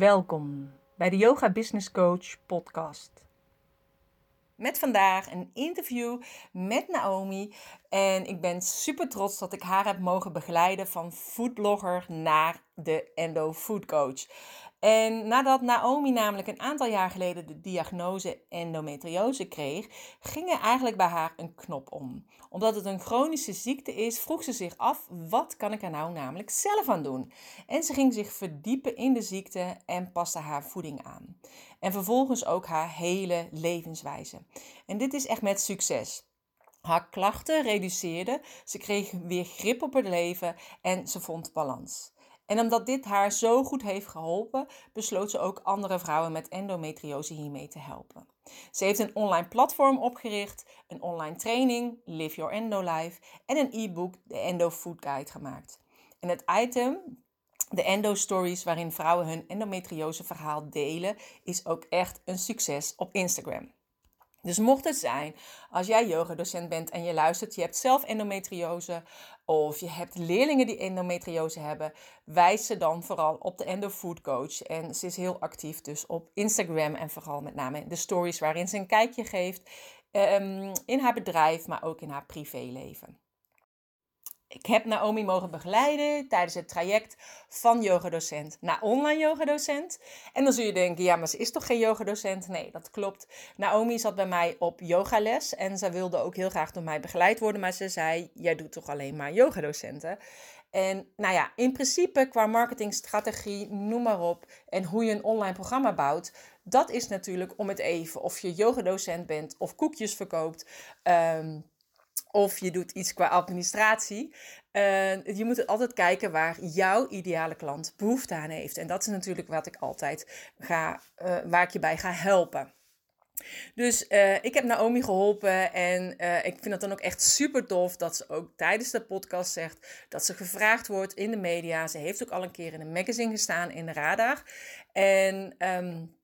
Welkom bij de Yoga Business Coach podcast. Met vandaag een interview met Naomi. En ik ben super trots dat ik haar heb mogen begeleiden van foodblogger naar de Endo Food Coach. En nadat Naomi namelijk een aantal jaar geleden de diagnose endometriose kreeg, ging er eigenlijk bij haar een knop om. Omdat het een chronische ziekte is, vroeg ze zich af: wat kan ik er nou namelijk zelf aan doen? En ze ging zich verdiepen in de ziekte en paste haar voeding aan. En vervolgens ook haar hele levenswijze. En dit is echt met succes. Haar klachten reduceerden, ze kreeg weer grip op het leven en ze vond balans. En omdat dit haar zo goed heeft geholpen, besloot ze ook andere vrouwen met endometriose hiermee te helpen. Ze heeft een online platform opgericht, een online training, Live Your Endo Life, en een e-book, de Endo Food Guide, gemaakt. En het item, de Endo Stories, waarin vrouwen hun endometriose verhaal delen, is ook echt een succes op Instagram. Dus mocht het zijn, als jij yogadocent bent en je luistert, je hebt zelf endometriose of je hebt leerlingen die endometriose hebben, wijs ze dan vooral op de Endo Food Coach. En ze is heel actief dus op Instagram en vooral met name de stories waarin ze een kijkje geeft um, in haar bedrijf, maar ook in haar privéleven. Ik heb Naomi mogen begeleiden tijdens het traject van yogadocent naar online yogadocent. En dan zul je denken, ja, maar ze is toch geen yogadocent? Nee, dat klopt. Naomi zat bij mij op yogales en ze wilde ook heel graag door mij begeleid worden. Maar ze zei, jij doet toch alleen maar yogadocenten? En nou ja, in principe qua marketingstrategie, noem maar op, en hoe je een online programma bouwt, dat is natuurlijk om het even. Of je yogadocent bent of koekjes verkoopt. Um, of je doet iets qua administratie. Uh, je moet altijd kijken waar jouw ideale klant behoefte aan heeft. En dat is natuurlijk wat ik altijd ga, uh, waar ik je bij ga helpen. Dus uh, ik heb Naomi geholpen en ik vind het dan ook echt super tof dat ze ook tijdens de podcast zegt dat ze gevraagd wordt in de media. Ze heeft ook al een keer in een magazine gestaan in de Radar. En um,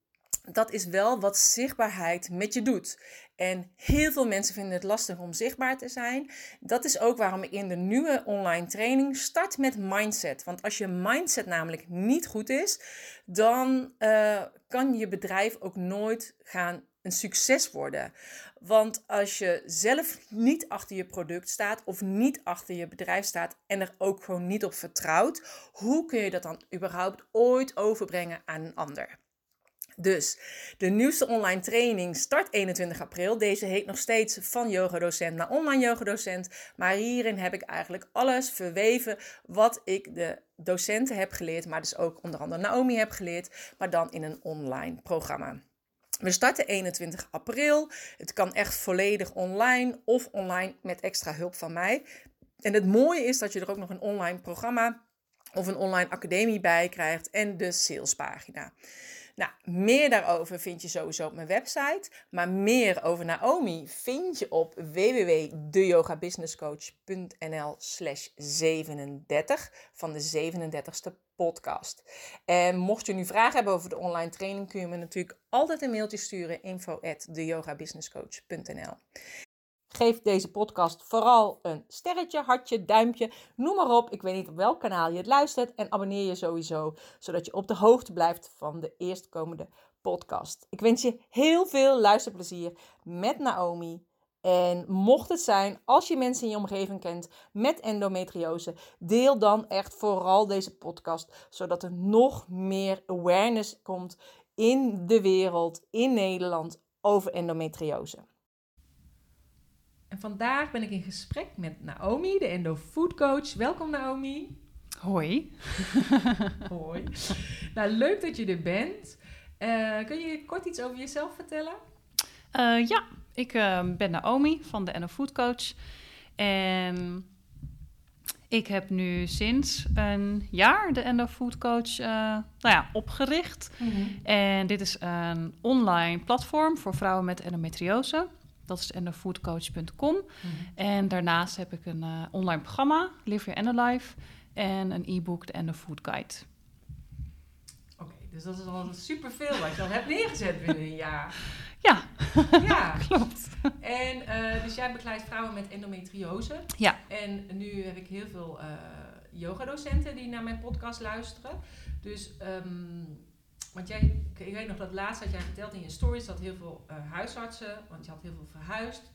dat is wel wat zichtbaarheid met je doet. En heel veel mensen vinden het lastig om zichtbaar te zijn. Dat is ook waarom ik in de nieuwe online training start met mindset. Want als je mindset namelijk niet goed is, dan uh, kan je bedrijf ook nooit gaan een succes worden. Want als je zelf niet achter je product staat of niet achter je bedrijf staat en er ook gewoon niet op vertrouwt, hoe kun je dat dan überhaupt ooit overbrengen aan een ander? Dus de nieuwste online training start 21 april. Deze heet nog steeds van yogadocent naar online yogadocent. Maar hierin heb ik eigenlijk alles verweven wat ik de docenten heb geleerd, maar dus ook onder andere Naomi heb geleerd, maar dan in een online programma. We starten 21 april. Het kan echt volledig online of online met extra hulp van mij. En het mooie is dat je er ook nog een online programma of een online academie bij krijgt en de salespagina. Nou, meer daarover vind je sowieso op mijn website. Maar meer over Naomi vind je op www.deyogabusinesscoach.nl slash 37 van de 37ste podcast. En mocht je nu vragen hebben over de online training, kun je me natuurlijk altijd een mailtje sturen info at Geef deze podcast vooral een sterretje, hartje, duimpje, noem maar op. Ik weet niet op welk kanaal je het luistert. En abonneer je sowieso, zodat je op de hoogte blijft van de eerstkomende podcast. Ik wens je heel veel luisterplezier met Naomi. En mocht het zijn, als je mensen in je omgeving kent met endometriose, deel dan echt vooral deze podcast, zodat er nog meer awareness komt in de wereld, in Nederland, over endometriose. En vandaag ben ik in gesprek met Naomi, de Endo Food Coach. Welkom Naomi. Hoi. Hoi. Nou, leuk dat je er bent. Uh, kun je kort iets over jezelf vertellen? Uh, ja, ik uh, ben Naomi van de Endo Food Coach. En ik heb nu sinds een jaar de Endo Food Coach nou ja, opgericht. Mm -hmm. En dit is een online platform voor vrouwen met endometriose. Dat is endofoodcoach.com. Mm En daarnaast heb ik een uh, online programma, Live Your Endolife, en een e-book, de Endo Food Guide. Oké, dus dat is al superveel wat je al hebt neergezet binnen een jaar. Ja, ja. klopt. En uh, dus jij begeleidt vrouwen met endometriose. Ja. En nu heb ik heel veel uh, yogadocenten die naar mijn podcast luisteren. Dus um, want jij, ik weet nog dat laatst had jij verteld in je stories dat heel veel uh, huisartsen, want je had heel veel verhuisd,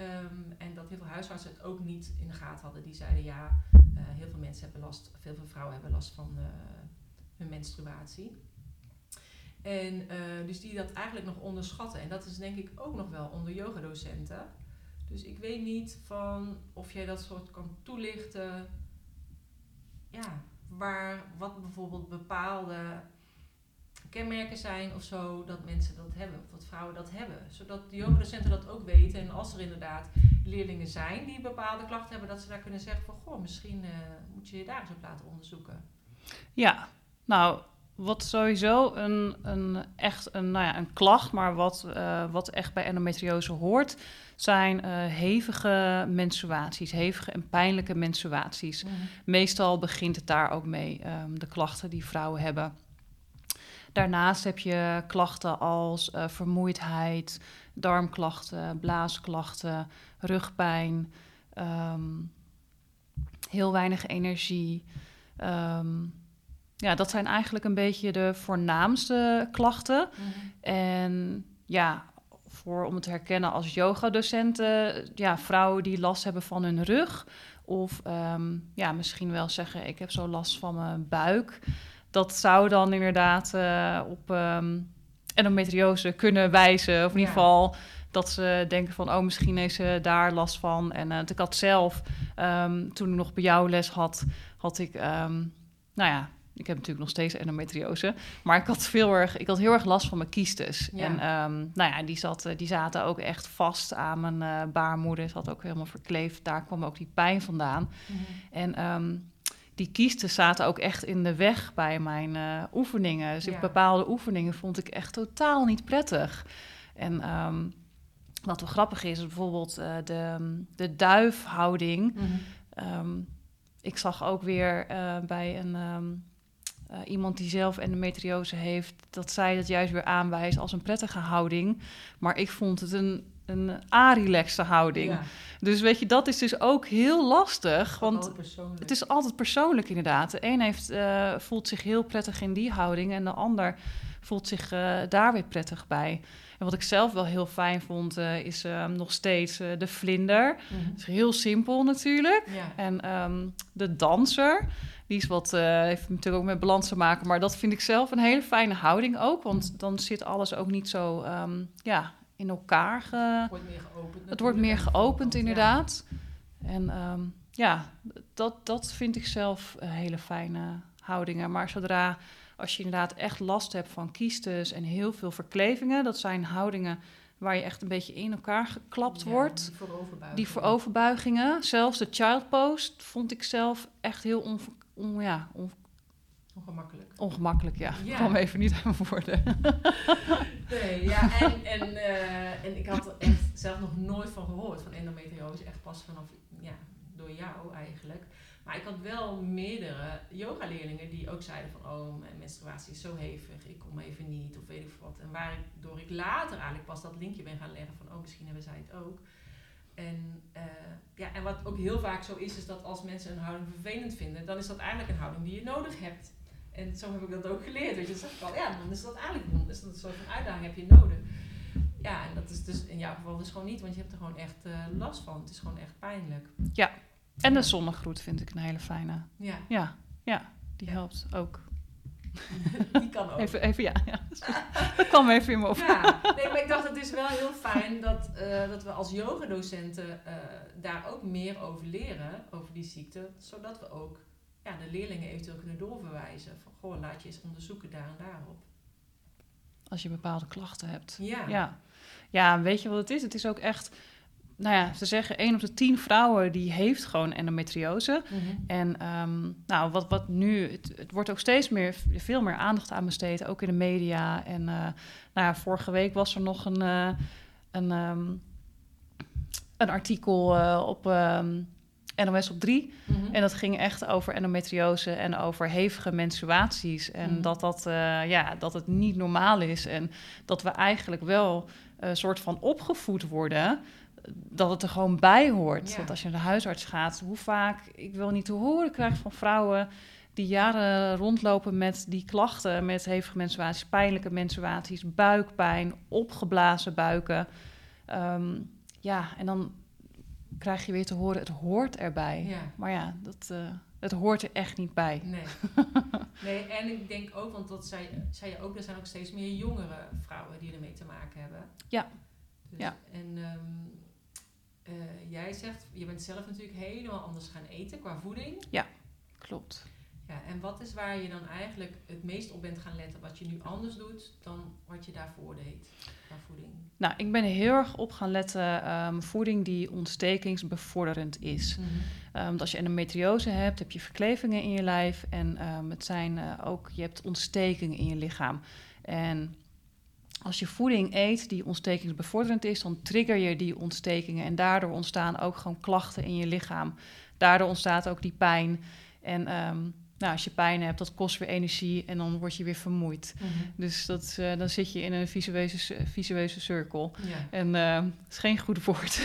um, en dat heel veel huisartsen het ook niet in de gaten hadden. Die zeiden ja, uh, heel veel mensen hebben last, veel, veel vrouwen hebben last van uh, hun menstruatie. En dus die dat eigenlijk nog onderschatten. En dat is denk ik ook nog wel onder yogadocenten. Dus ik weet niet van of jij dat soort kan toelichten. Ja, waar, wat bijvoorbeeld bepaalde kenmerken zijn of zo dat mensen dat hebben, of dat vrouwen dat hebben. Zodat de yogadocenten dat ook weten. En als er inderdaad leerlingen zijn die bepaalde klachten hebben, dat ze daar kunnen zeggen van goh, misschien uh, moet je je daar eens op laten onderzoeken. Ja, nou, wat sowieso een, een echt een, nou ja, een klacht, maar wat, uh, wat echt bij endometriose hoort, zijn uh, hevige menstruaties, hevige en pijnlijke menstruaties. Mm -hmm. Meestal begint het daar ook mee, um, de klachten die vrouwen hebben. Daarnaast heb je klachten als uh, vermoeidheid, darmklachten, blaasklachten, rugpijn, um, heel weinig energie. Um, ja, dat zijn eigenlijk een beetje de voornaamste klachten. Mm -hmm. En ja, voor, om het te herkennen als yogadocenten, ja, vrouwen die last hebben van hun rug. Of um, ja, misschien wel zeggen, ik heb zo last van mijn buik. Dat zou dan inderdaad uh, op um, endometriose kunnen wijzen. Of in ieder geval dat ze denken van, oh, misschien heeft ze daar last van. En uh, ik had zelf, um, toen ik nog bij jou les had, had ik, nou ja, ik heb natuurlijk nog steeds endometriose. Maar ik had, veel erg, ik had heel erg last van mijn kiestes. Ja. En um, nou ja, die, zat, die zaten ook echt vast aan mijn uh, baarmoeder. Zat ook helemaal verkleefd. Daar kwam ook die pijn vandaan. Mm -hmm. En die kiestes zaten ook echt in de weg bij mijn uh, oefeningen. Dus ja. bepaalde oefeningen vond ik echt totaal niet prettig. En um, wat wel grappig is, is bijvoorbeeld uh, de, de duifhouding. Mm -hmm. ik zag ook weer uh, bij een... Uh, iemand die zelf endometriose heeft, dat zij dat juist weer aanwijst als een prettige houding. Maar ik vond het een, een arilaxte houding. Ja. Dus weet je, dat is dus ook heel lastig. Want het is altijd persoonlijk inderdaad. De een heeft, uh, voelt zich heel prettig in die houding en de ander voelt zich uh, daar weer prettig bij. En wat ik zelf wel heel fijn vond, uh, is uh, nog steeds de vlinder. Mm -hmm. is heel simpel natuurlijk. Ja. En um, de danser, die is wat, heeft natuurlijk ook met balans te maken. Maar dat vind ik zelf een hele fijne houding ook. Want dan zit alles ook niet zo um, ja, in elkaar. Ge... Het wordt meer geopend. Het wordt meer geopend, inderdaad. Ja. En um, ja, dat, dat vind ik zelf hele fijne houdingen. Maar zodra als je inderdaad echt last hebt van kiestes en heel veel verklevingen, dat zijn houdingen waar je echt een beetje in elkaar geklapt ja, wordt. Die vooroverbuigingen. Die vooroverbuigingen. Zelfs de child post vond ik zelf echt heel on, on, ja, on, ongemakkelijk. Ongemakkelijk, ja. ja. Ik kwam even niet aan mijn woorden. nee, ja, en, en, uh, en ik had er echt zelf nog nooit van gehoord, van endometriose. Echt pas vanaf, ja, door jou eigenlijk. Maar ik had wel meerdere yogaleerlingen die ook zeiden van... oh, mijn menstruatie is zo hevig, ik kom even niet of weet ik wat. En waardoor ik later eigenlijk pas dat linkje ben gaan leggen van... oh, misschien hebben zij het ook. En, uh, ja, en wat ook heel vaak zo is, is dat als mensen een houding vervelend vinden... dan is dat eigenlijk een houding die je nodig hebt. En zo heb ik dat ook geleerd. Weet je, zeg ik al, ja, dan is dat eigenlijk dan is dat een soort van uitdaging heb je nodig. Ja, en dat is dus in jouw geval dus gewoon niet, want je hebt er gewoon echt uh, last van. Het is gewoon echt pijnlijk. Ja, en de zonnegroet vind ik een hele fijne. Ja. Ja, ja die ja. helpt ook. Die kan ook. Even, even ja, ja. Dat kwam even in me op. Ja, nee, maar ik dacht het is wel heel fijn dat, uh, dat we als yogadocenten uh, daar ook meer over leren, over die ziekte. Zodat we ook ja, de leerlingen eventueel kunnen doorverwijzen. Van, goh, laat je eens onderzoeken daar en daarop. Als je bepaalde klachten hebt. Ja. Ja, ja weet je wat het is? Het is ook echt nou ja, ze zeggen 1 op de 10 vrouwen die heeft gewoon endometriose. Mm -hmm. En um, nou, wat, wat nu, het, het, wordt ook steeds meer, veel meer aandacht aan besteed, ook in de media. En uh, nou ja, vorige week was er nog een, uh, een, um, een artikel uh, op um, NOS op 3. Mm -hmm. En dat ging echt over endometriose en over hevige menstruaties. En mm -hmm. dat, dat, ja, dat het niet normaal is. En dat we eigenlijk wel een soort van opgevoed worden dat het er gewoon bij hoort. Ja. Dat als je naar de huisarts gaat, hoe vaak ik wil niet te horen krijg van vrouwen die jaren rondlopen met die klachten, met hevige menstruaties, pijnlijke menstruaties, buikpijn, opgeblazen buiken. Ehm, ja, en dan krijg je weer te horen, het hoort erbij. Ja. Maar ja, dat, eh, het hoort er echt niet bij. Nee. nee, en ik denk ook, want dat zei, zei je ook, er zijn ook steeds meer jongere vrouwen die ermee te maken hebben. Ja. Dus, Ja. En ehm, eh, jij zegt, je bent zelf natuurlijk helemaal anders gaan eten qua voeding. Klopt. Ja, en wat is waar je dan eigenlijk het meest op bent gaan letten, wat je nu anders doet dan wat je daarvoor deed qua voeding? Nou, ik ben heel erg op gaan letten ehm, voeding die ontstekingsbevorderend is. Want als je endometriose hebt, heb je verklevingen in je lijf. En ehm, het zijn eh, ook, je hebt ontstekingen in je lichaam. En als je voeding eet die ontstekingsbevorderend is, dan trigger je die ontstekingen. En daardoor ontstaan ook gewoon klachten in je lichaam. Daardoor ontstaat ook die pijn. En nou, als je pijn hebt, dat kost weer energie en dan word je weer vermoeid. Dus dat, eh, dan zit je in een visueuze, visueuze cirkel. Ja. En het is geen goed woord.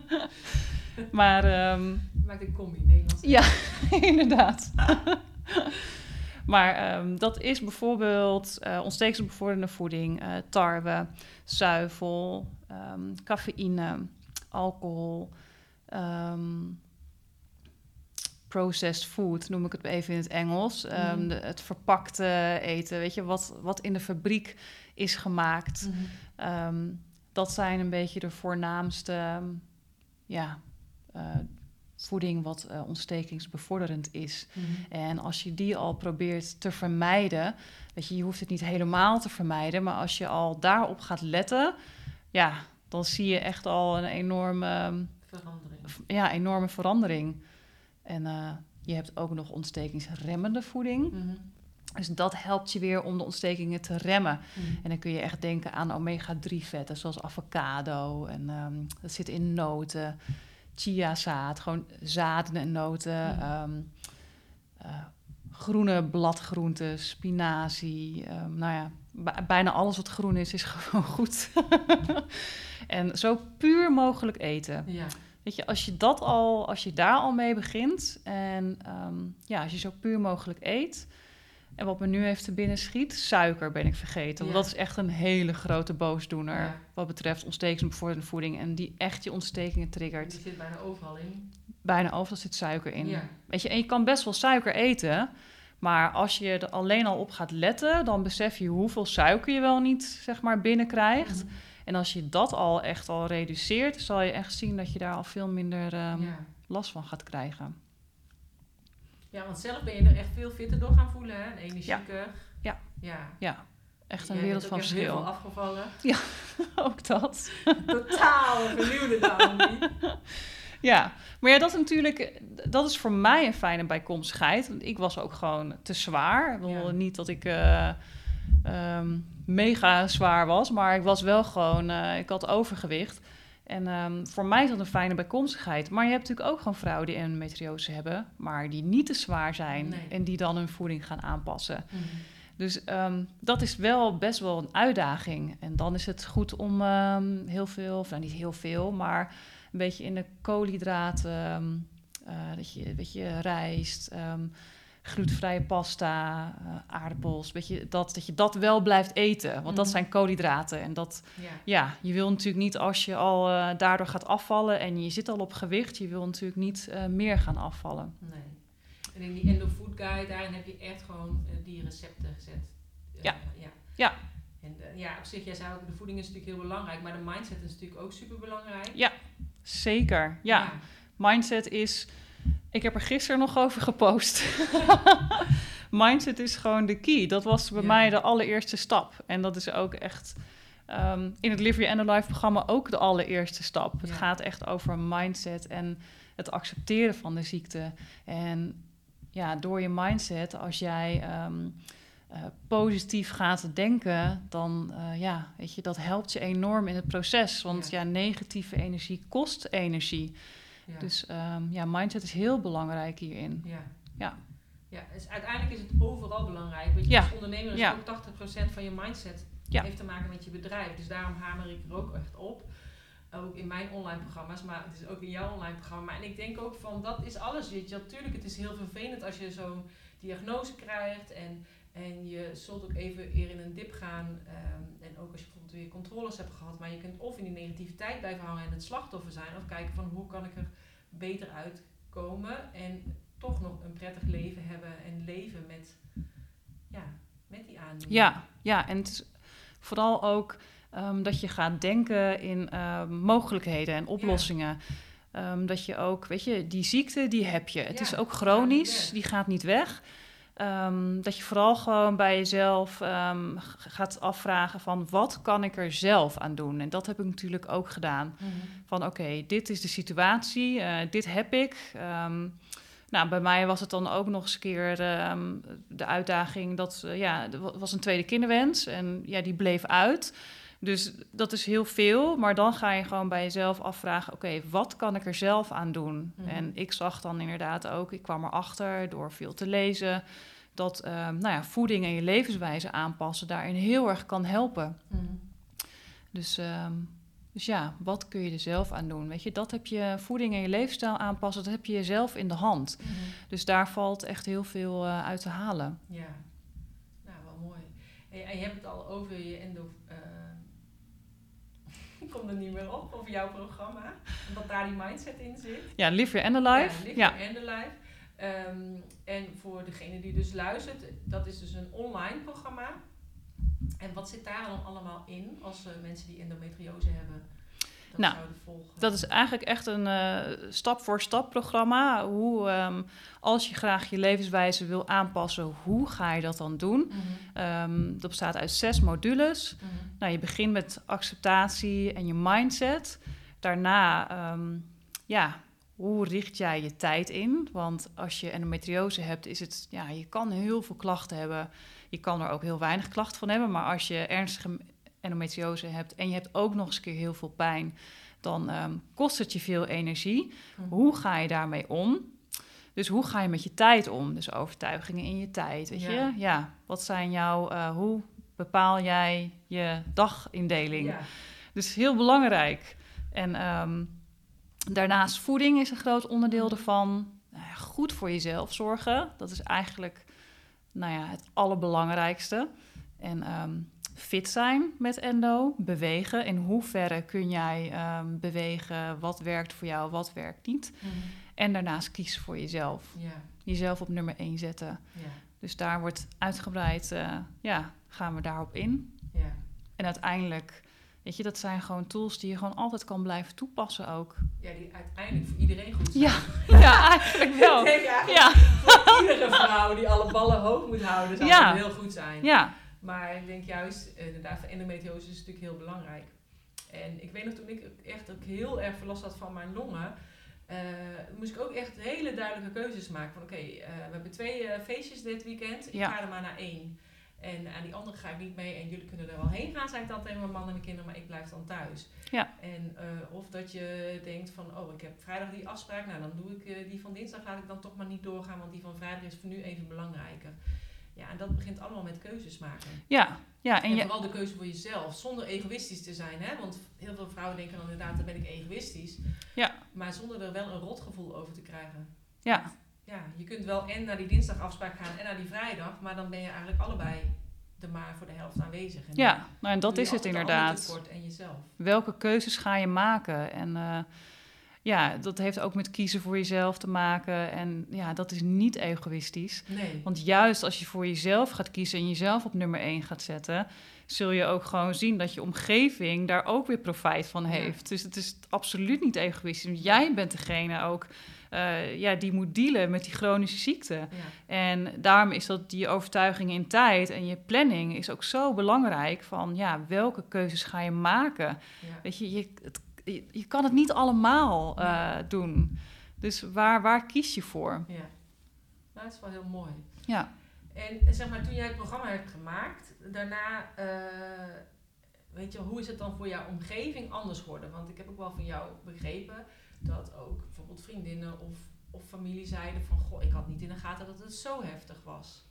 maar ehm, Maakt een combi, Nederlands. ja, inderdaad. maar ehm, dat is bijvoorbeeld eh ontstekingsbevorderende voeding, eh, tarwe, zuivel, ehm, cafeïne, alcohol, processed food noem ik het even in het Engels. Ehm, Mhm. de- het verpakte eten, weet je, wat, wat in de fabriek is gemaakt. Mhm. Ehm, dat zijn een beetje de voornaamste ehm, ja, eh, voeding wat eh, ontstekingsbevorderend is. Mhm. En als je die al probeert te vermijden, weet je, je hoeft het niet helemaal te vermijden, maar als je al daarop gaat letten, ja, dan zie je echt al een enorme, ehm, Verandering. ja, enorme verandering. En eh, je hebt ook nog ontstekingsremmende voeding. Mhm. Dus dat helpt je weer om de ontstekingen te remmen. Mhm. En dan kun je echt denken aan omega-3 vetten, zoals avocado. En ehm, dat zit in noten, chiazaad, gewoon zaden en noten. Mhm. ehm, eh, groene bladgroenten, spinazie. ehm, nou ja, bijna alles wat groen is, is gewoon goed. en zo puur mogelijk eten. Ja. Weet je, als je dat al, als je daar al mee begint en ehm, ja, als je zo puur mogelijk eet. En wat me nu even te binnen schiet, suiker ben ik vergeten. Want dat is echt een hele grote boosdoener Ja. wat betreft ontstekingsbevorderende voeding. En die echt je ontstekingen triggert. Die zit bijna overal in. Bijna overal zit suiker in. Ja. Weet je, en je kan best wel suiker eten. Maar als je er alleen al op gaat letten, dan besef je hoeveel suiker je wel niet zeg maar, binnenkrijgt. Mhm. En als je dat al echt al reduceert, zal je echt zien dat je daar al veel minder ehm, Ja. last van gaat krijgen. ja, want zelf ben je er echt veel fitter door gaan voelen, hè? En energieker. Ja. Ja. Ja, echt een Jij wereld van echt heel veel verschil. afgevallen. Ook dat. Totaal vernieuwde Naomi. Ja, maar ja, dat is natuurlijk, dat is voor mij een fijne bijkomstigheid. Want ik was ook gewoon te zwaar. Ik bedoel, Ja. niet dat ik eh, ehm, mega zwaar was, maar ik was wel gewoon, eh, ik had overgewicht. En ehm, voor mij is dat een fijne bijkomstigheid. Maar je hebt natuurlijk ook gewoon vrouwen die endometriose hebben, maar die niet te zwaar zijn Nee. en die dan hun voeding gaan aanpassen. Dus ehm, dat is wel best wel een uitdaging. En dan is het goed om ehm, heel veel, of nou niet heel veel, maar een beetje in de koolhydraten, eh, dat je, weet je, rijst, glutenvrije pasta, eh, aardappels, weet je, dat, dat je dat wel blijft eten. Want dat Mhm. zijn koolhydraten. En dat, Ja. ja, je wil natuurlijk niet als je al eh, daardoor gaat afvallen en je zit al op gewicht, je wil natuurlijk niet eh, meer gaan afvallen. Nee. En in die Endo Food Guide, daarin heb je echt gewoon die recepten gezet. Ja. ja. Ja. En eh, ja, op zich, jij zei ook, de voeding is natuurlijk heel belangrijk, maar de mindset is natuurlijk ook super belangrijk. Ja, Zeker, ja. Mindset is. Ik heb er gisteren nog over gepost. Mindset is gewoon de key. Dat was bij Ja. mij de allereerste stap. En dat is ook echt ehm, in het Live Your End Life programma ook de allereerste stap. Het gaat echt over mindset en het accepteren van de ziekte. En ja, door je mindset, als jij ehm, eh, positief gaat denken, dan uh, ja, weet je, dat helpt je enorm in het proces. Want ja, Ja. negatieve energie kost energie. Ja. Dus um, ja, mindset is heel belangrijk hierin. Ja. Ja. Ja, dus uiteindelijk is het overal belangrijk. Want je Ja. als ondernemer is ook 80% van je mindset heeft te maken met je bedrijf. Dus daarom hamer ik er ook echt op. ook in mijn online programma's, maar het is ook in jouw online programma. En ik denk ook van, dat is alles, weet je. Natuurlijk, het is heel vervelend als je zo'n diagnose krijgt en, en je zult ook even weer in een dip gaan. Ehm, en ook als je bijvoorbeeld weer controles hebt gehad, maar je kunt of in die negativiteit blijven hangen en het slachtoffer zijn, of kijken van, hoe kan ik er beter uitkomen en toch nog een prettig leven hebben en leven met, ja, met die aandoening. Ja, ja, en het is vooral ook Ehm, dat je gaat denken in ehm, mogelijkheden en oplossingen. Dat je ook, weet je, die ziekte, die heb je. Het is ook chronisch, die gaat niet weg. Dat je vooral gewoon bij jezelf gaat afvragen van wat kan ik er zelf aan doen? En dat heb ik natuurlijk ook gedaan. Mhm. Van oké, dit is de situatie, uh, dit heb ik. nou, bij mij was het dan ook nog eens een keer de uitdaging dat, uh, ja, er was een tweede kinderwens en ja, die bleef uit. Dus dat is heel veel, maar dan ga je gewoon bij jezelf afvragen: oké, wat kan ik er zelf aan doen? Mhm. En ik zag dan inderdaad ook, ik kwam erachter door veel te lezen, dat ehm, nou ja, voeding en je levenswijze aanpassen daarin heel erg kan helpen. Mhm. Dus, ehm, dus ja, wat kun je er zelf aan doen? Weet je, dat heb je voeding en je levensstijl aanpassen, dat heb je jezelf in de hand. Mhm. Dus daar valt echt heel veel uh, uit te halen. Ja, nou wel mooi. En je hebt het al over je endo ik kom er niet meer op, over jouw programma. Omdat daar die mindset in zit. Ja, Live Your End Alive. Ja, Live Your End Alive. Ehm, en voor degene die dus luistert, dat is dus een online programma. En wat zit daar dan allemaal in als uh, mensen die endometriose hebben? Dat nou, dat is eigenlijk echt een uh, stap-voor-stap programma. Hoe, um, als je graag je levenswijze wil aanpassen, hoe ga je dat dan doen? Mm dat bestaat uit zes modules. Mhm. Nou, je begint met acceptatie en je mindset. Daarna, ehm, ja, hoe richt jij je tijd in? Want als je endometriose hebt, is het, ja, je kan heel veel klachten hebben. Je kan er ook heel weinig klachten van hebben. Maar als je ernstige endometriose hebt en je hebt ook nog eens een keer heel veel pijn, dan ehm, kost het je veel energie. Mhm. Hoe ga je daarmee om? Dus hoe ga je met je tijd om? Dus overtuigingen in je tijd, weet je? Ja, wat zijn jouw, uh, hoe bepaal jij je dagindeling? Ja. Dus heel belangrijk. En ehm, daarnaast voeding is een groot onderdeel ervan. Nou goed voor jezelf zorgen, dat is eigenlijk nou ja, het allerbelangrijkste. En ehm, fit zijn met endo, bewegen. In hoeverre kun jij ehm, bewegen? Wat werkt voor jou, wat werkt niet? Mhm. En daarnaast kiezen voor jezelf. Jezelf op nummer 1 zetten. Dus daar wordt uitgebreid, uh, ja, gaan we daarop in. En uiteindelijk, weet je, dat zijn gewoon tools die je gewoon altijd kan blijven toepassen ook. Ja, die uiteindelijk voor iedereen goed zijn. Ja, ja eigenlijk wel. ja. Voor iedere vrouw die alle ballen hoog moet houden, zou ja. heel goed zijn. Ja. Maar ik denk juist, eh, inderdaad, voor endometriose is natuurlijk heel belangrijk. En ik weet nog toen ik echt ook heel erg verlast had van mijn longen, uh, moest ik ook echt hele duidelijke keuzes maken. Van oké, eh, we hebben twee feestjes dit weekend, ik ga er maar naar één. En aan die andere ga ik niet mee en jullie kunnen er wel heen gaan, zei ik dan tegen mijn man en de kinderen, maar ik blijf dan thuis. Ja. En, of dat je denkt van, oh ik heb vrijdag die afspraak, nou dan doe ik die van dinsdag, laat ik dan toch maar niet doorgaan, want die van vrijdag is voor nu even belangrijker. Ja, en dat begint allemaal met keuzes maken. Ja, ja. En, en vooral de keuze voor jezelf, zonder egoïstisch te zijn. Hè? Want heel veel vrouwen denken dan inderdaad, dan ben ik egoïstisch. Ja. Maar zonder er wel een rotgevoel over te krijgen. Ja. Ja, je kunt wel en naar die dinsdagafspraak gaan en naar die vrijdag, maar dan ben je eigenlijk allebei er maar voor de helft aanwezig. En ja, nou, en dat is het inderdaad. En jezelf. Welke keuzes ga je maken? En uh, ja, dat heeft ook met kiezen voor jezelf te maken. En ja, dat is niet egoïstisch. Nee. Want juist als je voor jezelf gaat kiezen en jezelf op nummer 1 gaat zetten, zul je ook gewoon zien dat je omgeving daar ook weer profijt van heeft. Dus het is absoluut niet egoïstisch. Want jij bent degene ook uh, ja, die moet dealen met die chronische ziekte. Ja. En daarom is dat die overtuiging in tijd en je planning is ook zo belangrijk. Van ja, welke keuzes ga je maken? Weet je, je het je, kan het niet allemaal uh, doen. Dus waar, waar kies je voor? Ja, nou, dat is wel heel mooi. Ja. En zeg maar, toen jij het programma hebt gemaakt, daarna, uh, weet je, hoe is het dan voor jouw omgeving anders geworden? Want ik heb ook wel van jou begrepen dat ook bijvoorbeeld vriendinnen of, of familie zeiden van, goh, ik had niet in de gaten dat het zo heftig was.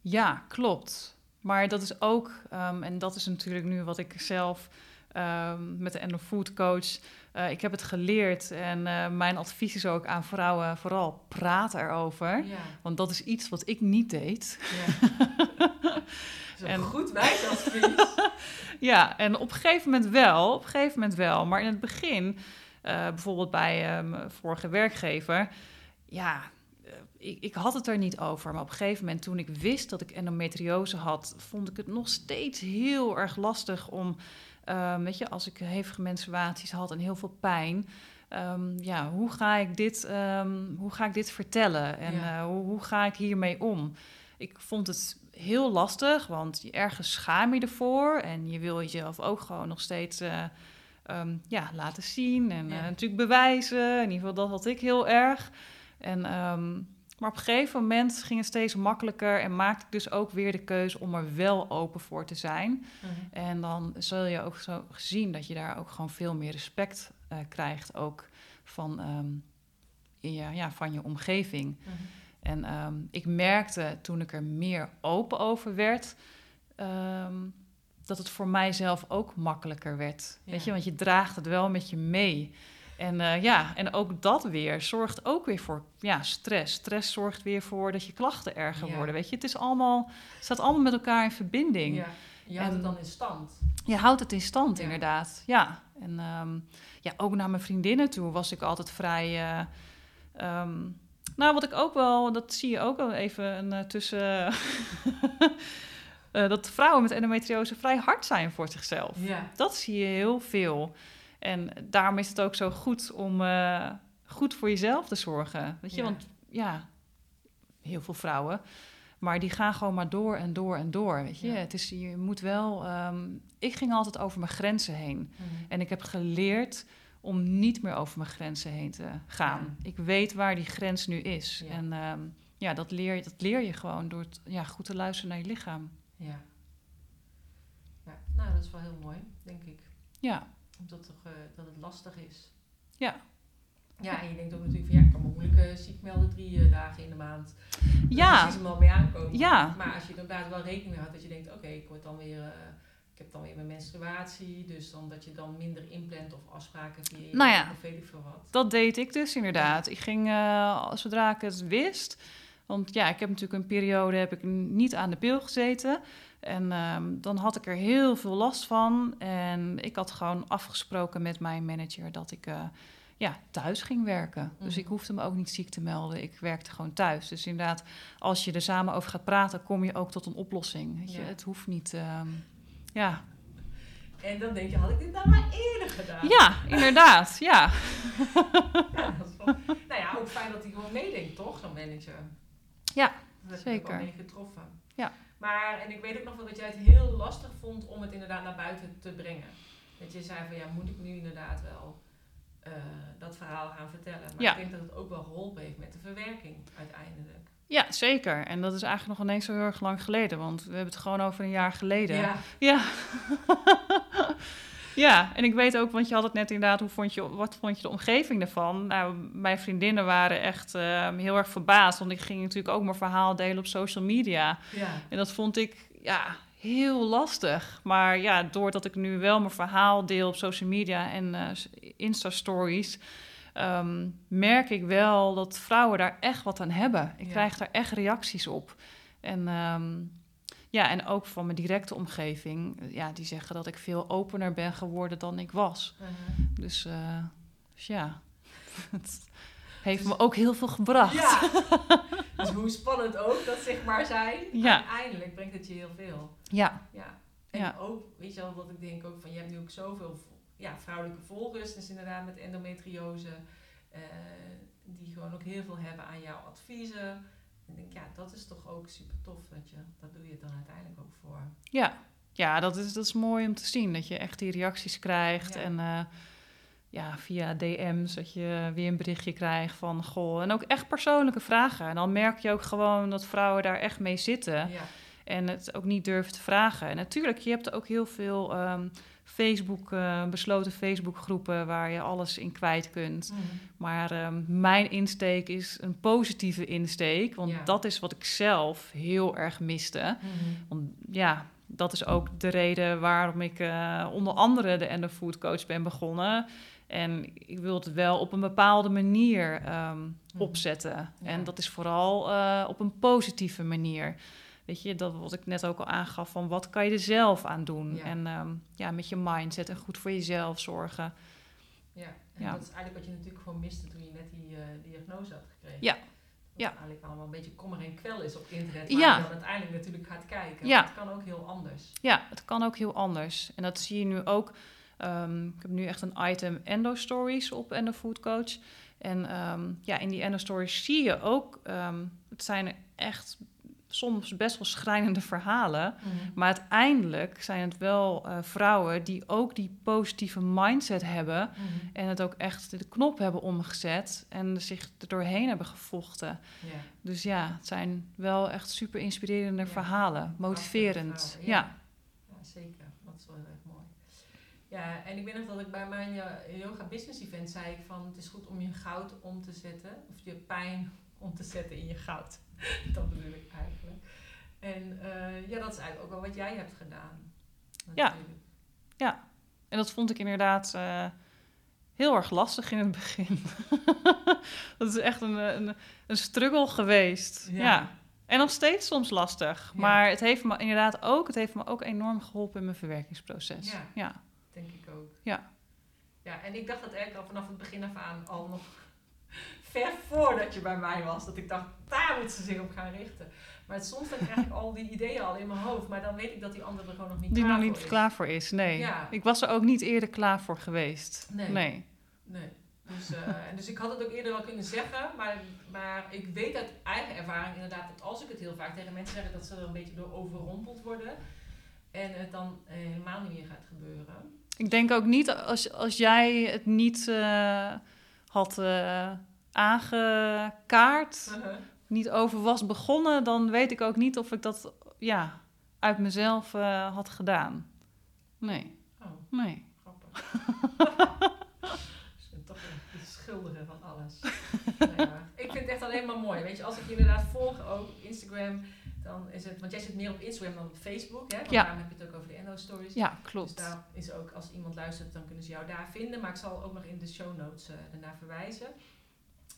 Ja, klopt. Maar dat is ook, um, en dat is natuurlijk nu wat ik zelf ehm, met de Endo Food Coach. Eh, ik heb het geleerd en eh, mijn advies is ook aan vrouwen vooral praat erover. Ja. Want dat is iets wat ik niet deed. Ja. Dat is een En- goed wijsadvies. Ja, en op een gegeven moment wel, op een gegeven moment wel. Maar in het begin, bijvoorbeeld bij eh, mijn vorige werkgever, ja, eh, ik, ik had het er niet over. Maar op een gegeven moment, toen ik wist dat ik endometriose had, vond ik het nog steeds heel erg lastig om, eh, weet je, als ik hevige menstruaties had en heel veel pijn. ehm, ja, hoe ga ik dit, ehm, hoe ga ik dit vertellen en Ja. eh, hoe, hoe ga ik hiermee om? Ik vond het heel lastig, want je- ergens schaam je ervoor en je wil jezelf ook gewoon nog steeds eh, ehm, ja, laten zien en Ja. eh, natuurlijk bewijzen. In ieder geval, dat had ik heel erg. En, ehm, maar op een gegeven moment ging het steeds makkelijker en maakte ik dus ook weer de keuze om er wel open voor te zijn. Mhm. En dan zul je ook zo zien dat je daar ook gewoon veel meer respect eh, krijgt, ook van, ehm, ja, ja, van je omgeving. Mhm. En ik merkte toen ik er meer open over werd, dat het voor mijzelf ook makkelijker werd. Ja. Weet je, want je draagt het wel met je mee. En eh, ja, en ook dat weer zorgt ook weer voor ja, stress. Stress zorgt weer voor dat je klachten erger Ja. worden. Weet je, het is allemaal, het staat allemaal met elkaar in verbinding. Ja. Je houdt En- het dan in stand. Je houdt het in stand, Ja. inderdaad. Ja. En ehm, ja, ook naar mijn vriendinnen toe was ik altijd vrij. eh, ehm, nou, wat ik ook wel, dat zie je ook wel even een, eh, tussen. eh, dat vrouwen met endometriose vrij hard zijn voor zichzelf. Ja. Dat zie je heel veel. En daarom is het ook zo goed om eh, goed voor jezelf te zorgen. Weet je, Ja. want ja, heel veel vrouwen. Maar die gaan gewoon maar door en door en door. Weet je, Ja. het is, je moet wel. ehm, ik ging altijd over mijn grenzen heen. Mhm. En ik heb geleerd om niet meer over mijn grenzen heen te gaan. Ik weet waar die grens nu is. En ehm, ja, dat leer, je- dat leer je gewoon door het, ja, goed te luisteren naar je lichaam. Ja. ja. Nou, dat is wel heel mooi, denk ik. Ja, Omdat toch, eh, dat het lastig is. Ja. Ja, en je denkt ook natuurlijk van ja, ik kan me moeilijk eh, ziek melden drie eh, dagen in de maand. Ja. Precies hem al mee aankomen. Ja. Maar als je inderdaad wel rekening mee houdt dat je denkt, oké, ik word dan weer, ik heb dan weer mijn menstruatie, dus dan dat je dan minder inplant of afspraken via je Nou ja. of weet ik veel wat. dat deed ik dus inderdaad. Ik ging, eh, zodra ik het wist... Want ja, ik heb natuurlijk een periode heb ik niet aan de pil gezeten. En ehm, dan had ik er heel veel last van. En ik had gewoon afgesproken met mijn manager dat ik eh, ja, thuis ging werken. Dus Mhm. ik hoefde me ook niet ziek te melden. Ik werkte gewoon thuis. Dus inderdaad, als je er samen over gaat praten, kom je ook tot een oplossing. Weet je? Ja. Het hoeft niet. ehm, ja. En dan denk je, had ik dit nou maar eerder gedaan? ja, inderdaad. Ja. Ja, dat is wel- nou ja, ook fijn dat hij gewoon meedenkt, toch, zo'n manager? Ja, Dat heb ik ook zeker. mee getroffen. Ja. Maar, en ik weet ook nog wel dat jij het heel lastig vond om het inderdaad naar buiten te brengen. Dat je zei van, ja, moet ik nu inderdaad wel eh, dat verhaal gaan vertellen? Maar Ja. ik denk dat het ook wel geholpen heeft met de verwerking uiteindelijk. ja, zeker. En dat is eigenlijk nog ineens zo heel erg lang geleden. Want we hebben het gewoon over een jaar geleden. Ja, Ja. ja, en ik weet ook, want je had het net inderdaad, hoe vond je, wat vond je de omgeving ervan? Nou, mijn vriendinnen waren echt eh, heel erg verbaasd, want ik ging natuurlijk ook mijn verhaal delen op social media. ja, En dat vond ik, ja, heel lastig. Maar ja, doordat ik nu wel mijn verhaal deel op social media en eh, Insta-stories... ehm, merk ik wel dat vrouwen daar echt wat aan hebben. Ik Ja. krijg daar echt reacties op. En, ehm, ja, en ook van mijn directe omgeving. eh, Ja, die zeggen dat ik veel opener ben geworden dan ik was. uh-huh. Dus, eh, dus ja, het heeft me ook heel veel gebracht. ja. Dus hoe spannend ook dat zeg maar zijn, Ja. uiteindelijk brengt het je heel veel. Ja, Ja. En Ja. ook, weet je wel, wat ik denk ook van, je hebt nu ook zoveel ja, vrouwelijke volgers, dus inderdaad met endometriose, eh, die gewoon ook heel veel hebben aan jouw adviezen. En ik denk, ja, dat is toch ook super tof, dat je, dat doe je dan uiteindelijk ook voor. Ja, ja dat, is, dat is mooi om te zien. Dat je echt die reacties krijgt. Ja. En eh, ja, via DM's dat je weer een berichtje krijgt van goh. En ook echt persoonlijke vragen. En dan merk je ook gewoon dat vrouwen daar echt mee zitten. Ja, En het ook niet durven te vragen. En natuurlijk, je hebt ook heel veel ehm, Facebook, eh, besloten Facebookgroepen waar je alles in kwijt kunt. Mhm. Maar ehm, mijn insteek is een positieve insteek. Want Ja. dat is wat ik zelf heel erg miste. Mhm. Want ja, dat is ook de reden waarom ik eh, onder andere de Endo Food Coach ben begonnen. En ik wil het wel op een bepaalde manier ehm, opzetten. En dat is vooral eh, op een positieve manier. Weet je, dat wat ik net ook al aangaf, van wat kan je er zelf aan doen? En ehm, ja, met je mindset en goed voor jezelf zorgen. Ja, en dat is eigenlijk wat je natuurlijk gewoon miste toen je net die uh, diagnose had gekregen. Ja. ja. eigenlijk allemaal een beetje kommer en kwel is op internet, waar ja. je dan uiteindelijk natuurlijk gaat kijken. Ja. Het kan ook heel anders. Ja, het kan ook heel anders. En dat zie je nu ook. Um, ik heb nu echt een item Endo Stories op Endo Food Coach. En um, ja, in die Endo Stories zie je ook, het zijn echt soms best wel schrijnende verhalen. Mhm. Maar uiteindelijk zijn het wel uh, vrouwen die ook die positieve mindset hebben. Mhm. En het ook echt de knop hebben omgezet. En zich er doorheen hebben gevochten. Dus ja, het zijn wel echt super inspirerende verhalen. Motiverend. ja. ja. zeker. Dat is wel heel erg mooi. Ja, en ik weet nog dat ik bij mijn eh, yoga business event zei ik van... het is goed om je goud om te zetten. Of je pijn om te zetten in je goud. dat bedoel ik eigenlijk. En uh, ja, dat is eigenlijk ook wel wat jij hebt gedaan. Ja. ja, en dat vond ik inderdaad uh, heel erg lastig in het begin. dat is echt een, een, een struggle geweest. Ja. ja. En nog steeds soms lastig. Ja. Maar het heeft me inderdaad ook, het heeft me ook enorm geholpen in mijn verwerkingsproces. Ja, ja. denk ik ook. Ja. Ja, en ik dacht dat eigenlijk al vanaf het begin af aan al nog ver voordat je bij mij was. Dat ik dacht, daar moet ze zich op gaan richten. Maar soms dan krijg ik al die ideeën al in mijn hoofd. Maar dan weet ik dat die andere er gewoon nog niet die klaar nog niet klaar voor is, nee. Ja. Ik was er ook niet eerder klaar voor geweest. Nee. Nee. nee. Dus, uh, en dus ik had het ook eerder wel kunnen zeggen. Maar, maar ik weet uit eigen ervaring inderdaad dat als ik het heel vaak tegen mensen zeg... dat ze er een beetje door overrompeld worden. En het dan uh, helemaal niet meer gaat gebeuren. Ik denk ook niet als, als jij het niet uh, had aangekaart, uh-huh. niet over was begonnen, dan weet ik ook niet of ik dat ja, uit mezelf uh, had gedaan. Nee. Oh. Nee. Grappig. ik ben toch een schilderen van alles. ja. Ik vind het echt alleen maar mooi. Weet je, als ik je inderdaad volg, ook Instagram, dan is het, want jij zit meer op Instagram dan op Facebook, hè? Want ja. daarom heb je het ook over de Endo Stories. Ja, klopt. Dus daar is ook, als iemand luistert, dan kunnen ze jou daar vinden. Maar ik zal ook nog in de show notes uh, ernaar verwijzen.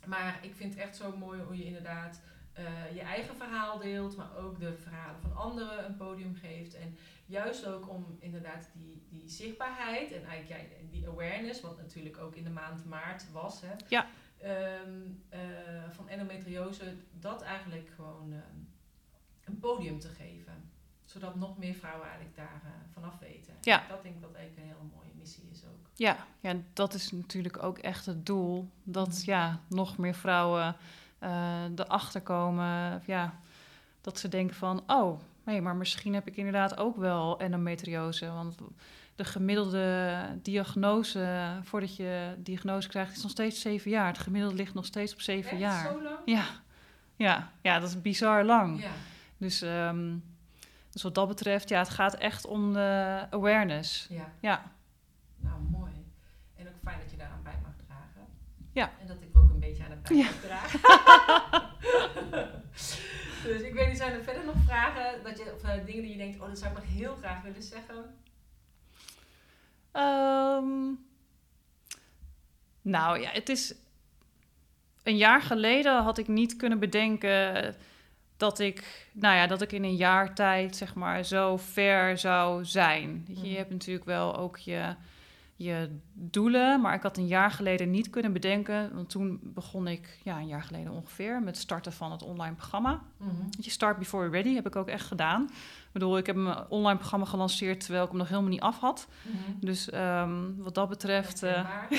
Maar ik vind het echt zo mooi hoe je inderdaad uh, je eigen verhaal deelt, maar ook de verhalen van anderen een podium geeft. En juist ook om inderdaad die, die zichtbaarheid en eigenlijk ja, die awareness, wat natuurlijk ook in de maand maart was, hè, ja. Um, uh, van endometriose, dat eigenlijk gewoon uh, een podium te geven. Zodat nog meer vrouwen eigenlijk daar uh, vanaf weten. Ja. Dat denk ik dat eigenlijk een is ook. Ja, ja, dat is natuurlijk ook echt het doel. Dat mhm. ja, nog meer vrouwen uh, erachter komen. Ja, dat ze denken van, oh, nee, maar misschien heb ik inderdaad ook wel endometriose. Want de gemiddelde diagnose, voordat je diagnose krijgt, is nog steeds zeven jaar. Het gemiddelde ligt nog steeds op zeven Echt? jaar. Zo lang? Ja. Ja, ja, dat is bizar lang. Ja. Dus, um, dus wat dat betreft, ja, het gaat echt om de awareness. Ja. ja. Nou, mooi. En ook fijn dat je daaraan bij mag dragen. Ja. En dat ik ook een beetje aan het mag dragen. dus ik weet niet, zijn er verder nog vragen dat je, of uh, dingen die je denkt, oh, dat zou ik nog heel graag willen zeggen? Um, nou ja, het is. Een jaar geleden had ik niet kunnen bedenken dat ik, nou ja, dat ik in een jaar tijd, zeg maar, zo ver zou zijn. Je, mhm. hebt natuurlijk wel ook je, je doelen, maar ik had een jaar geleden niet kunnen bedenken, want toen begon ik, ja, een jaar geleden ongeveer, met starten van het online programma. Mm Je start before ready heb ik ook echt gedaan. Ik bedoel, ik heb mijn online programma gelanceerd terwijl ik hem nog helemaal niet af had. Mhm. Dus um, wat dat betreft. Uh,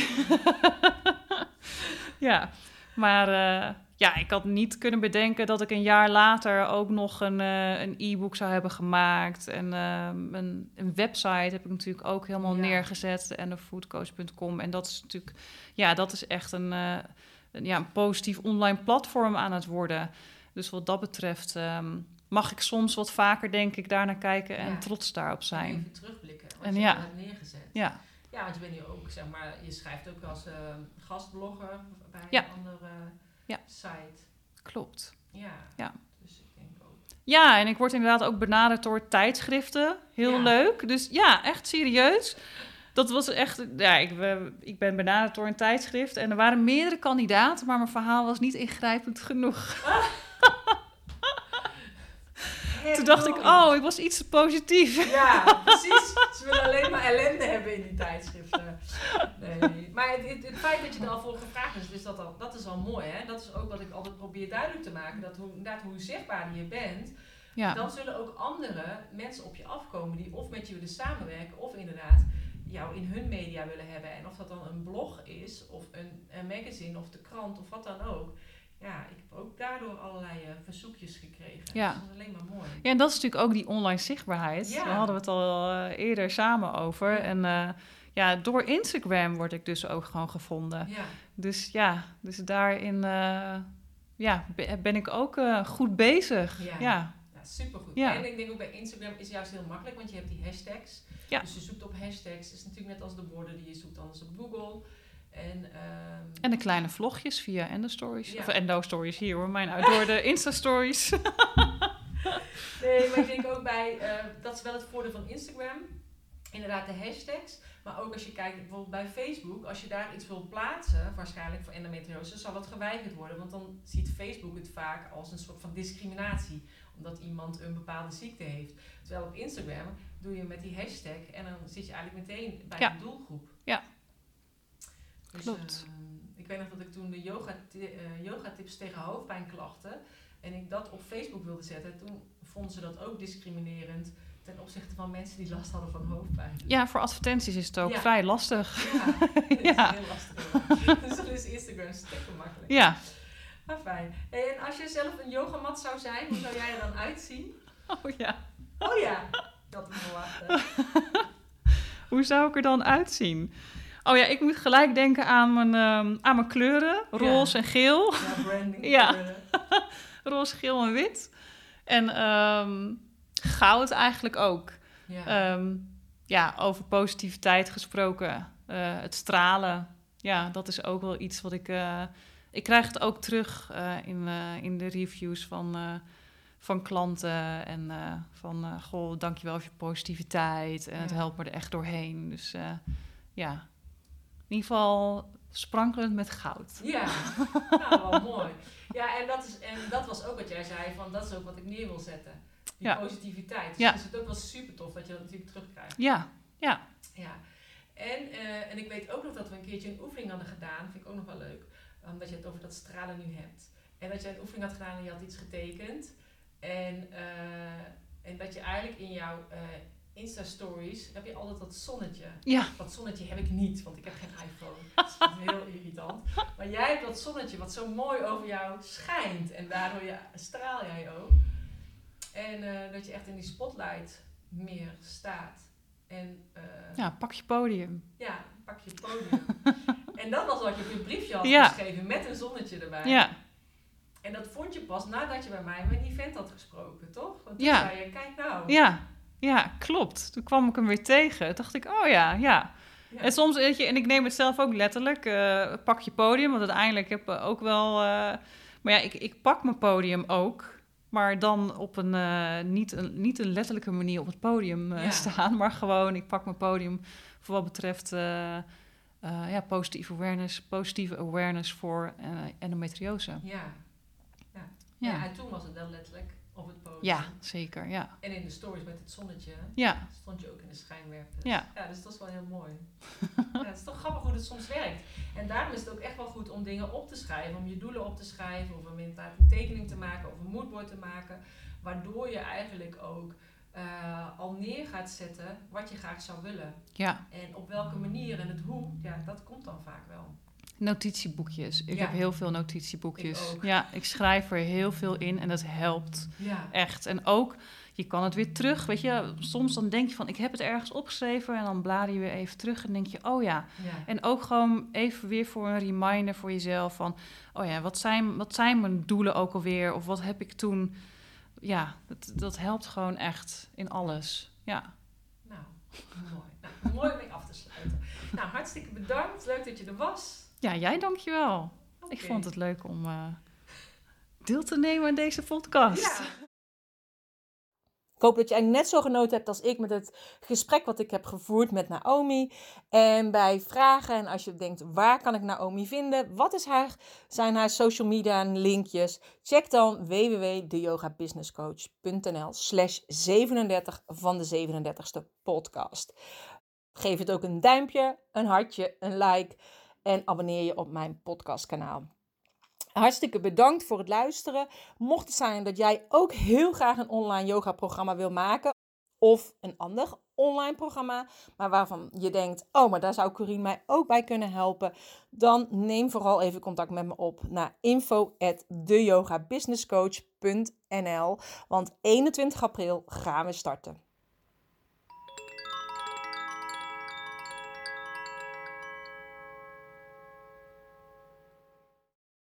ja, maar uh, ja, ik had niet kunnen bedenken dat ik een jaar later ook nog een, uh, een e-book zou hebben gemaakt. En uh, een, een, website heb ik natuurlijk ook helemaal ja. neergezet, endofoodcoach.com. En dat is natuurlijk, ja, dat is echt een, uh, een, ja, een positief online platform aan het worden. Dus wat dat betreft um, mag ik soms wat vaker, denk ik, daarnaar kijken en ja. trots daarop zijn. En even terugblikken, wat en je ja. hebt neergezet. Ja. Ja, want je bent nu ook, zeg maar, je schrijft ook als gastblogger bij ja. een andere ja. site. Klopt. Ja. ja. Dus ik denk ook. Ja, en ik word inderdaad ook benaderd door tijdschriften. Heel Ja. leuk. Dus ja, echt serieus. Dat was echt... Ja, ik, ik ben benaderd door een tijdschrift. En er waren meerdere kandidaten, maar mijn verhaal was niet ingrijpend genoeg. Toen dacht ik, oh, ik was iets te positief. Ja, precies. Ze willen alleen maar ellende hebben in die tijdschriften. Nee. Maar het, het, het feit dat je er al voor gevraagd is, dus dat, al, dat is al mooi. Hè? Dat is ook wat ik altijd probeer duidelijk te maken. Dat hoe, inderdaad, hoe zichtbaarder je bent, Ja, dan zullen ook andere mensen op je afkomen die of met je willen samenwerken of inderdaad jou in hun media willen hebben. En of dat dan een blog is of een, een magazine of de krant of wat dan ook. Ja, ik heb ook daardoor allerlei eh, verzoekjes gekregen. Ja. Dat is alleen maar mooi. Ja, en dat is natuurlijk ook die online zichtbaarheid. Ja. Daar hadden we het al eh, eerder samen over. Ja. En eh, ja, door Instagram word ik dus ook gewoon gevonden. Ja, Dus ja, dus daarin eh, ja, be- ben ik ook eh, goed bezig. Ja. Ja. Ja, supergoed. En ik denk ook bij Instagram is juist heel makkelijk, want je hebt die hashtags. Ja. Dus je zoekt op hashtags. Het is natuurlijk net als de woorden die je zoekt anders op Google. En, ehm, En de kleine vlogjes via Endo Stories. Ja. Of Endo Stories hier hoor, mijn door de Insta Stories. nee, maar ik denk ook bij, eh, dat is wel het voordeel van Instagram. Inderdaad, de hashtags. Maar ook als je kijkt bijvoorbeeld bij Facebook, als je daar iets wil plaatsen, waarschijnlijk voor endometriose, zal het geweigerd worden. Want dan ziet Facebook het vaak als een soort van discriminatie, omdat iemand een bepaalde ziekte heeft. Terwijl op Instagram doe je met die hashtag en dan zit je eigenlijk meteen bij Ja. de doelgroep. Ja. Dus, Klopt. ehm, ik weet nog dat ik toen de yoga, eh, yoga tips tegen hoofdpijnklachten en ik dat op Facebook wilde zetten, toen vonden ze dat ook discriminerend ten opzichte van mensen die last hadden van hoofdpijn. Ja, voor advertenties is het ook Ja. vrij lastig. Ja, dat Ja. is heel lastig. Dus dan is Instagram stukken makkelijk. Ja. Maar fijn. Hey, en als je zelf een yogamat zou zijn, hoe zou jij er dan uitzien? Oh ja. Oh ja, dat is wel wachten. Hoe zou ik er dan uitzien? Oh ja, ik moet gelijk denken aan mijn, ehm, aan mijn kleuren. Roze en geel. Ja, branding. Ja. Roze, geel en wit. En ehm, goud eigenlijk ook. ja. Ehm, ja, over positiviteit gesproken. eh, het stralen. Ja, dat is ook wel iets wat ik... eh, ik krijg het ook terug eh, in, in de reviews van, van klanten. En van, goh, dankjewel voor je positiviteit. En het helpt me er echt doorheen. Dus ja, in ieder geval sprankelend met goud. Ja, nou wel mooi. Ja, en dat, is, en dat was ook wat jij zei, van dat is ook wat ik neer wil zetten. Die positiviteit. Dus Ja. is het ook wel super tof dat je dat natuurlijk terugkrijgt. Ja, ja, Ja. En, eh, en ik weet ook nog dat we een keertje een oefening hadden gedaan, vind ik ook nog wel leuk, omdat je het over dat stralen nu hebt. En dat je een oefening had gedaan en je had iets getekend. En, eh, en dat je eigenlijk in jouw eh, Insta-stories heb je altijd dat zonnetje. ja, Dat zonnetje heb ik niet, want ik heb geen iPhone. Dat is heel irritant. Maar jij hebt dat zonnetje wat zo mooi over jou schijnt. En daardoor ja, straal jij ook. En eh, dat je echt in die spotlight meer staat. En eh, ja. ja, pak je podium. pak je podium. en dat was wat je op je briefje had Ja. geschreven met een zonnetje erbij. Ja, En dat vond je pas nadat je bij mij met die vent had gesproken, toch? Want toen Ja. zei je, kijk nou. ja, ja, klopt. Toen kwam ik hem weer tegen. Toen dacht ik, oh ja, ja. Ja. En soms, weet je, en ik neem het zelf ook letterlijk, eh, pak je podium, want uiteindelijk heb ik ook wel... maar ja, ik, ik pak mijn podium ook, maar dan op een, eh, niet, een, niet een letterlijke manier op het podium eh, Ja. staan, maar gewoon, ik pak mijn podium voor wat betreft eh, ja, positieve awareness, positieve awareness voor endometriose. Ja. Ja. ja. Ja. en toen was het wel letterlijk op het podium. ja, zeker, ja. En in de stories met het zonnetje Ja, stond je ook in de schijnwerpers. Ja. ja, dus dat is wel heel mooi. ja, het is toch grappig hoe het soms werkt. En daarom is het ook echt wel goed om dingen op te schrijven. Om je doelen op te schrijven. Of om inderdaad een tekening te maken. Of een moodboard te maken. Waardoor je eigenlijk ook eh, al neer gaat zetten wat je graag zou willen. ja. En op welke manier en het hoe, ja, dat komt dan vaak wel. Notitieboekjes. Ik Ja. heb heel veel notitieboekjes. Ik. Ja, ik schrijf er heel veel in en dat helpt Ja, echt. En ook, je kan het weer terug. Weet je, soms dan denk je van, ik heb het ergens opgeschreven en dan blader je weer even terug en denk je, oh ja. ja. En ook gewoon even weer voor een reminder voor jezelf van, oh ja, wat zijn, wat zijn mijn doelen ook alweer? Of wat heb ik toen? Ja, dat, dat helpt gewoon echt in alles. Ja, Nou, mooi. Nou, mooi om mee af te sluiten. Nou, hartstikke bedankt. Leuk dat je er was. Ja jij dankjewel. Ik vond het leuk om eh, deel te nemen aan deze podcast. Ja. Ik hoop dat jij net zo genoten hebt als ik met het gesprek wat ik heb gevoerd met Naomi. En bij vragen en als je denkt, waar kan ik Naomi vinden? Wat is haar, zijn haar social media en linkjes? Check dan www.deyogabusinesscoach.nl slash 37 van de 37ste podcast. Geef het ook een duimpje, een hartje, een like en abonneer je op mijn podcastkanaal. Hartstikke bedankt voor het luisteren. Mocht het zijn dat jij ook heel graag een online yoga programma wil maken of een ander online programma, maar waarvan je denkt, oh, maar daar zou Corine mij ook bij kunnen helpen, dan neem vooral even contact met me op naar info@deyogabusinesscoach.nl, want 21 april gaan we starten.